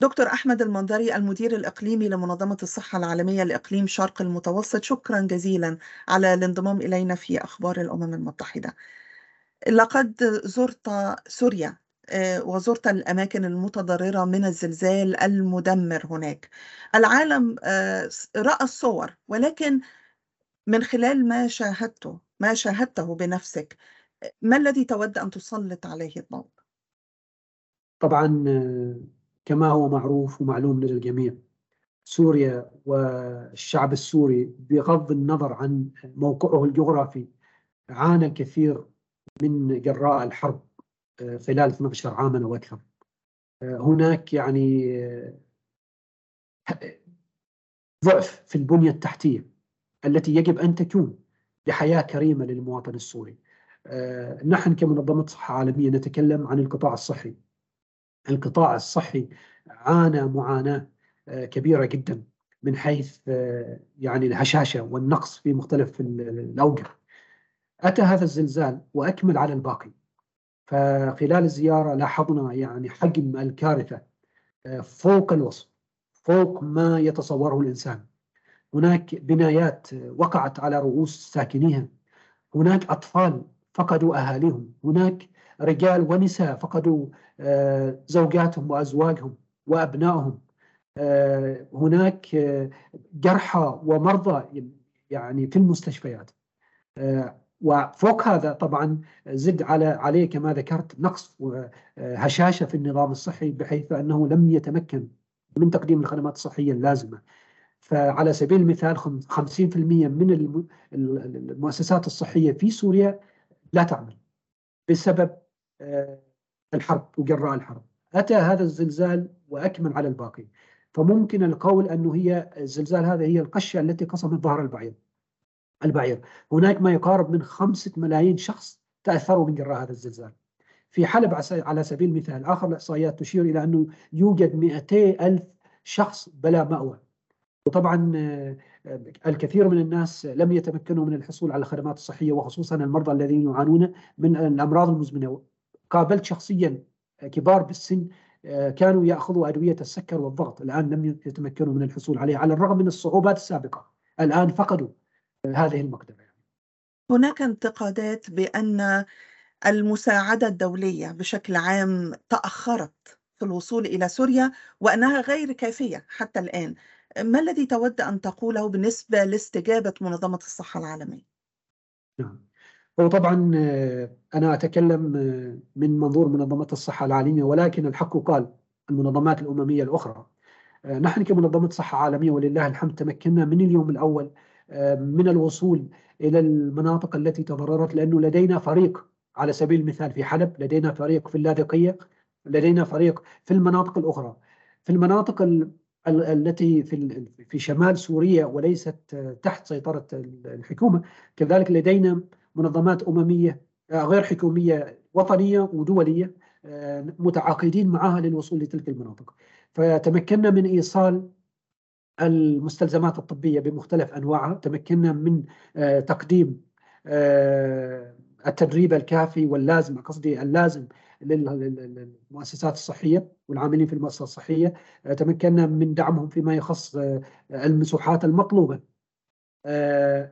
دكتور أحمد المنظري المدير الإقليمي لمنظمة الصحة العالمية لإقليم شرق المتوسط. شكرا جزيلا على الانضمام إلينا في أخبار الأمم المتحدة. لقد زرت سوريا آه، وزرت الأماكن المتضررة من الزلزال المدمر هناك. العالم آه، رأى الصور ولكن من خلال ما شاهدته ما شاهدته بنفسك ما الذي تود أن تسلط عليه الضوء؟ طبعا آه، كما هو معروف ومعلوم لدى الجميع. سوريا والشعب السوري بغض النظر عن موقعه الجغرافي عانى الكثير من جراء الحرب آه، خلال 12 عاما أو أكثر. آه، هناك يعني ضعف في البنية التحتية التي يجب أن تكون لحياة كريمة للمواطن السوري. نحن كمنظمة صحة عالمية نتكلم عن القطاع الصحي. القطاع الصحي عانى معاناة آه، كبيرة جدا من حيث آه، يعني الهشاشة والنقص في مختلف الأوجه. أتى هذا الزلزال وأكمل على الباقي. فخلال الزيارة لاحظنا يعني حجم الكارثة آه، فوق الوصف فوق ما يتصوره الإنسان. هناك بنايات وقعت على رؤوس ساكنيها. هناك أطفال فقدوا أهاليهم، هناك رجال ونساء فقدوا آه، زوجاتهم وأزواجهم وأبنائهم. آه، هناك آه، جرحى ومرضى يعني في المستشفيات. وفوق هذا طبعا زد على عليه كما ذكرت نقص وهشاشه في النظام الصحي بحيث أنه لم يتمكن من تقديم الخدمات الصحية اللازمة. فعلى سبيل المثال 50% من المؤسسات الصحية في سوريا لا تعمل بسبب الحرب وجراء الحرب. أتى هذا الزلزال وأكمل على الباقي. فممكن القول أنه هي الزلزال هذا هي القشة التي قصمت ظهر البعير. البعير. هناك ما يقارب من خمسة ملايين شخص تأثروا من جراء هذا الزلزال. في حلب على سبيل المثال آخر الإحصائيات تشير إلى أنه يوجد 200 ألف شخص بلا مأوى. وطبعا آه، الكثير من الناس لم يتمكنوا من الحصول على الخدمات الصحية وخصوصا المرضى الذين يعانون من الأمراض المزمنة. قابلت شخصيا كبار بالسن آه، كانوا يأخذوا أدوية السكر والضغط. الآن لم يتمكنوا من الحصول عليها على الرغم من الصعوبات السابقة. الآن فقدوا هذه المقدمة. هناك انتقادات بأن المساعدة الدولية بشكل عام تأخرت في الوصول إلى سوريا وأنها غير كافية حتى الآن. ما الذي تود أن تقوله بالنسبة لاستجابة منظمة الصحة العالمية؟ نعم. هو طبعا آه، أنا أتكلم آه، من منظور منظمة الصحة العالمية ولكن الحق قال المنظمات الأممية الأخرى. آه، نحن كمنظمة صحة عالمية ولله الحمد تمكنا من اليوم الأول من الوصول إلى المناطق التي تضررت لأنه لدينا فريق على سبيل المثال في حلب لدينا فريق في اللاذقية لدينا فريق في المناطق الأخرى. في المناطق التي في في شمال سوريا وليست تحت سيطرة الحكومة. كذلك لدينا منظمات أممية آه، غير حكومية وطنية ودولية آه، متعاقدين معها للوصول لتلك المناطق. فتمكنا من إيصال المستلزمات الطبية بمختلف أنواعها. تمكنا من آه، تقديم التدريب الكافي واللازم قصدي اللازم للمؤسسات الصحية والعاملين في المؤسسات الصحية. تمكنا من دعمهم فيما يخص المسوحات المطلوبة.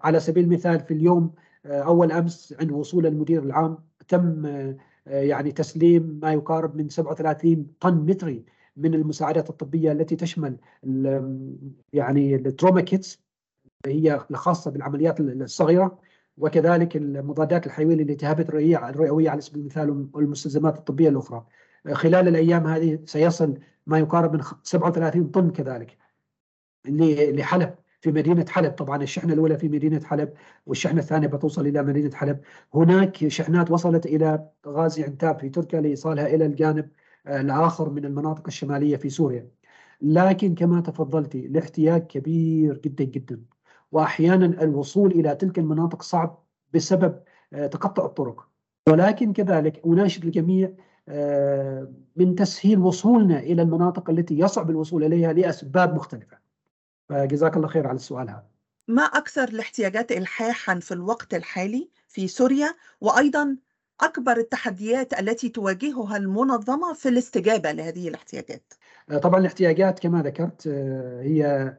على سبيل المثال في اليوم آه، أول أمس عند وصول المدير العام تم آه، يعني تسليم ما يقارب من 37 طن متري من المساعدات الطبية التي تشمل يعني ال trauma kits هي الخاصة بالعمليات الصغيرة. وكذلك المضادات الحيوية للالتهابات الرئويه على سبيل المثال والمستلزمات الطبية الأخرى. آه، خلال الأيام هذه سيصل ما يقارب من 37 طن كذلك لحلب في مدينة حلب. طبعا الشحنة الأولى في مدينة حلب والشحنة الثانية بتوصل إلى مدينة حلب. هناك شحنات وصلت إلى غازي عنتاب في تركيا لإيصالها إلى الجانب آه، الآخر من المناطق الشمالية في سوريا. لكن كما تفضلتي الاحتياج كبير جدا جدا. وأحيانا الوصول إلى تلك المناطق صعب بسبب آه، تقطع الطرق. ولكن كذلك أناشد الجميع آه، من تسهيل وصولنا إلى المناطق التي يصعب الوصول إليها لأسباب مختلفة. فجزاك الله خير على السؤال هذا. ما أكثر الاحتياجات إلحاحا في الوقت الحالي في سوريا؟ وأيضا أكبر التحديات التي تواجهها المنظمة في الاستجابة لهذه الاحتياجات؟ طبعا الاحتياجات كما ذكرت هي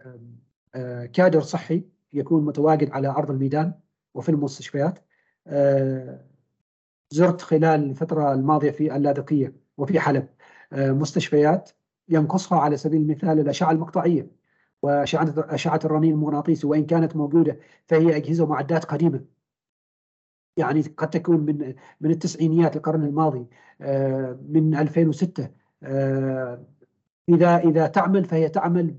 كادر صحي يكون متواجد على أرض الميدان وفي المستشفيات. زرت خلال الفترة الماضية في اللاذقية وفي حلب. مستشفيات ينقصها على سبيل المثال الأشعة المقطعية وأشعة أشعة الرنين المغناطيسي وإن كانت موجودة فهي أجهزة ومعدات قديمة. يعني قد تكون من من التسعينيات القرن الماضي آه، من 2006 آه، إذا إذا تعمل فهي تعمل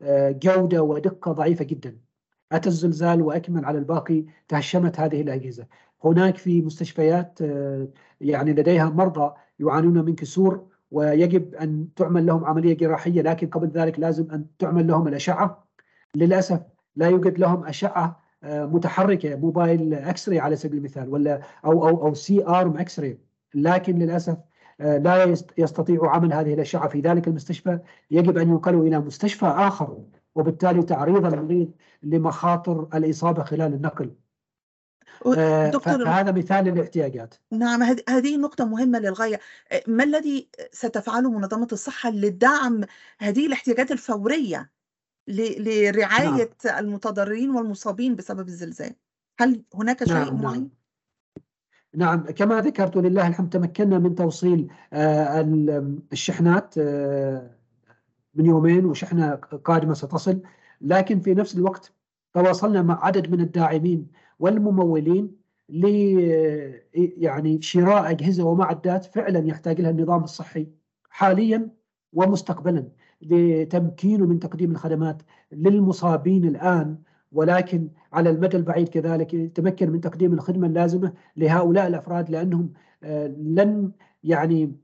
بجوده ودقة ضعيفة جدا. أتى الزلزال وأكمل على الباقي تهشمت هذه الأجهزة. هناك في مستشفيات آه، يعني لديها مرضى يعانون من كسور ويجب أن تعمل لهم عملية جراحية لكن قبل ذلك لازم أن تعمل لهم الأشعة. للأسف لا يوجد لهم أشعة آه، متحركة mobile X-ray على سبيل المثال ولا أو أو أو C-arm X-ray لكن للأسف آه، لا يستطيع عمل هذه الأشعة. في ذلك المستشفى يجب أن ينقلوا إلى مستشفى آخر. وبالتالي تعريض المريض لمخاطر الإصابة خلال النقل آه، دكتور فهذا مثال للاحتياجات نعم هذه نقطة مهمة للغاية ما الذي ستفعله منظمة الصحة لدعم هذه الاحتياجات الفورية لرعاية نعم. المتضررين والمصابين بسبب الزلزال هل هناك شيء نعم. معين؟ نعم كما ذكرت ولله الحمد تمكنا من توصيل آه، الشحنات آه، من يومين وشحنة قادمة ستصل. لكن في نفس الوقت تواصلنا مع عدد من الداعمين والممولين ل يعني شراء أجهزة ومعدات فعلا يحتاج لها النظام الصحي حاليا ومستقبلا لتمكينه من تقديم الخدمات للمصابين الآن. ولكن على المدى البعيد كذلك يتمكن من تقديم الخدمة اللازمة لهؤلاء الأفراد لأنهم آه، لن يعني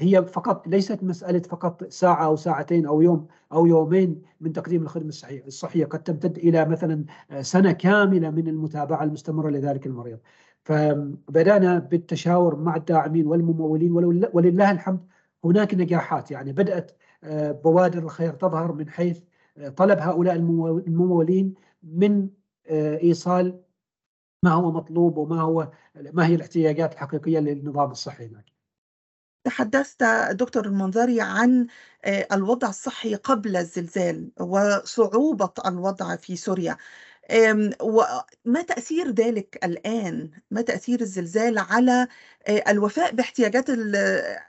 هي فقط ليست مسألة فقط ساعة أو ساعتين أو يوم أو يومين من تقديم الخدمة الصحية. قد تمتد إلى مثلا سنة كاملة من المتابعة المستمرة لذلك المريض. فبدأنا بالتشاور مع الداعمين والممولين ولله الحمد. هناك نجاحات. يعني بدأت آه، بوادر الخير تظهر من حيث آه، طلب هؤلاء الممولين من آه، إيصال ما هو مطلوب وما هو ما هي الاحتياجات الحقيقية للنظام الصحي هناك. تحدثت دكتور المنظري عن آه، الوضع الصحي قبل الزلزال وصعوبة الوضع في سوريا. وما تأثير ذلك الآن؟ ما تأثير الزلزال على آه، الوفاء باحتياجات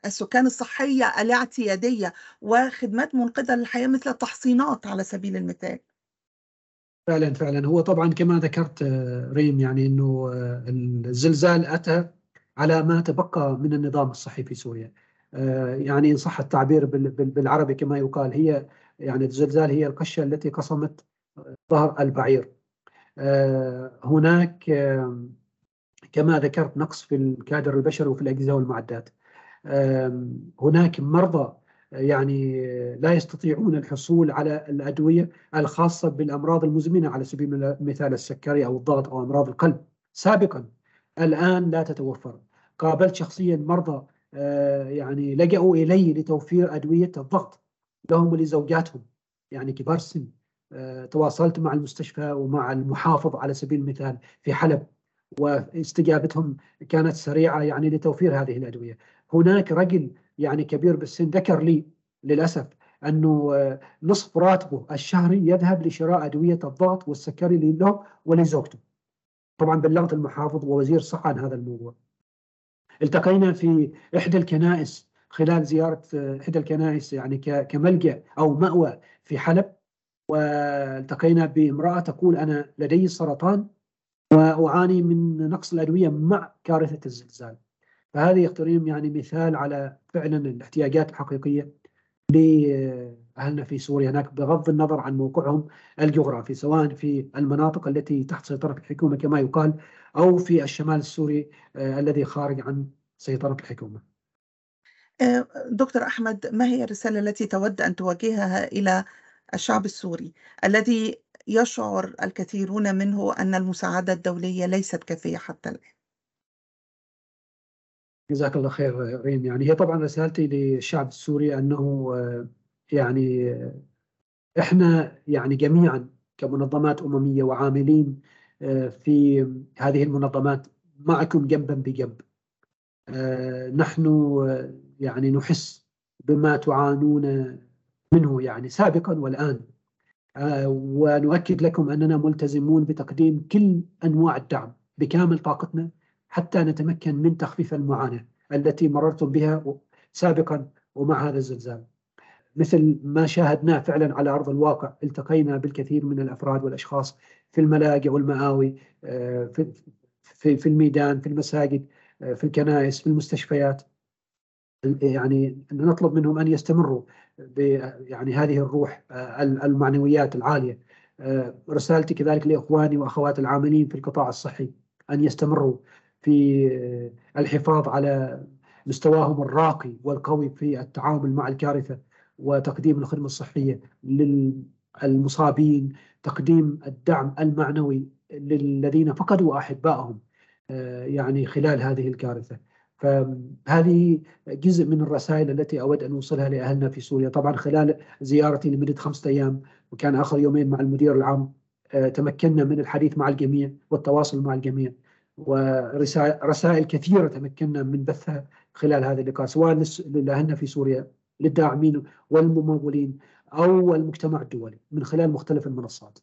السكان الصحية الاعتيادية وخدمات منقذة للحياة مثل التحصينات على سبيل المثال؟ فعلا فعلا. هو طبعا كما ذكرت آه، ريم يعني إنه الزلزال أتى على ما تبقى من النظام الصحي في سوريا. آه، يعني إن صح التعبير بالعربي كما يقال هي يعني الزلزال هي القشة التي قصمت ظهر البعير. آه، هناك كما ذكرت نقص في الكادر البشري وفي الأجهزة والمعدات. هناك مرضى يعني لا يستطيعون الحصول على الأدوية الخاصة بالأمراض المزمنة على سبيل المثال السكري أو الضغط أو أمراض القلب. سابقا الآن لا تتوفر. قابلت شخصيا مرضى آه، يعني لجأوا إلي لتوفير أدوية الضغط لهم ولزوجاتهم. يعني كبار السن آه، تواصلت مع المستشفى ومع المحافظ على سبيل المثال في حلب واستجابتهم كانت سريعة يعني لتوفير هذه الأدوية. هناك رجل يعني كبير بالسن ذكر لي للأسف أنه آه، نصف راتبه الشهري يذهب لشراء أدوية الضغط والسكري له ولزوجته. طبعا بلغت المحافظ ووزير الصحة عن هذا الموضوع. التقينا في إحدى الكنائس خلال زيارة إحدى الكنائس يعني كملجأ أو مأوى في حلب. والتقينا بامرأة تقول أنا لدي سرطان وأعاني من نقص الأدوية مع كارثة الزلزال. فهذه يختارين يعني مثال على فعلا الاحتياجات الحقيقية لأهلنا في سوريا هناك بغض النظر عن موقعهم الجغرافي سواء في المناطق التي تحت سيطرة الحكومة كما يقال أو في الشمال السوري آه، الذي خارج عن سيطرة الحكومة. آه، دكتور أحمد ما هي الرسالة التي تود أن توجهها إلى الشعب السوري؟ الذي يشعر الكثيرون منه أن المساعدة الدولية ليست كافية حتى الآن. جزاك الله خير ريم. يعني هي طبعا رسالتي للشعب السوري أنه آه، يعني إحنا يعني جميعا كمنظمات أممية وعاملين في هذه المنظمات معكم جنبا بجنب. آه، نحن يعني نحس بما تعانون منه يعني سابقا والآن. آه، ونؤكد لكم أننا ملتزمون بتقديم كل أنواع الدعم بكامل طاقتنا حتى نتمكن من تخفيف المعاناة التي مررتم بها سابقا ومع هذا الزلزال. مثل ما شاهدناه فعلا على أرض الواقع. التقينا بالكثير من الأفراد والأشخاص في الملاجئ والمآوي آه، في في الميدان في المساجد آه، في الكنائس في المستشفيات. يعني نطلب منهم أن يستمروا يعني هذه الروح آه، المعنويات العالية. رسالتي كذلك لإخواني واخواتي العاملين في القطاع الصحي أن يستمروا في الحفاظ على مستواهم الراقي والقوي في التعامل مع الكارثة وتقديم الخدمة الصحية للمصابين، تقديم الدعم المعنوي للذين فقدوا أحبائهم آه، يعني خلال هذه الكارثه. فهذه جزء من الرسائل التي أود أن أوصلها لأهلنا في سوريا، طبعا خلال زيارتي لمدة خمسة أيام وكان آخر يومين مع المدير العام آه، تمكنا من الحديث مع الجميع والتواصل مع الجميع ورسائل كثيرة تمكنا من بثها خلال هذا اللقاء سواء لاهلنا في سوريا للداعمين والممولين أو المجتمع الدولي من خلال مختلف المنصات.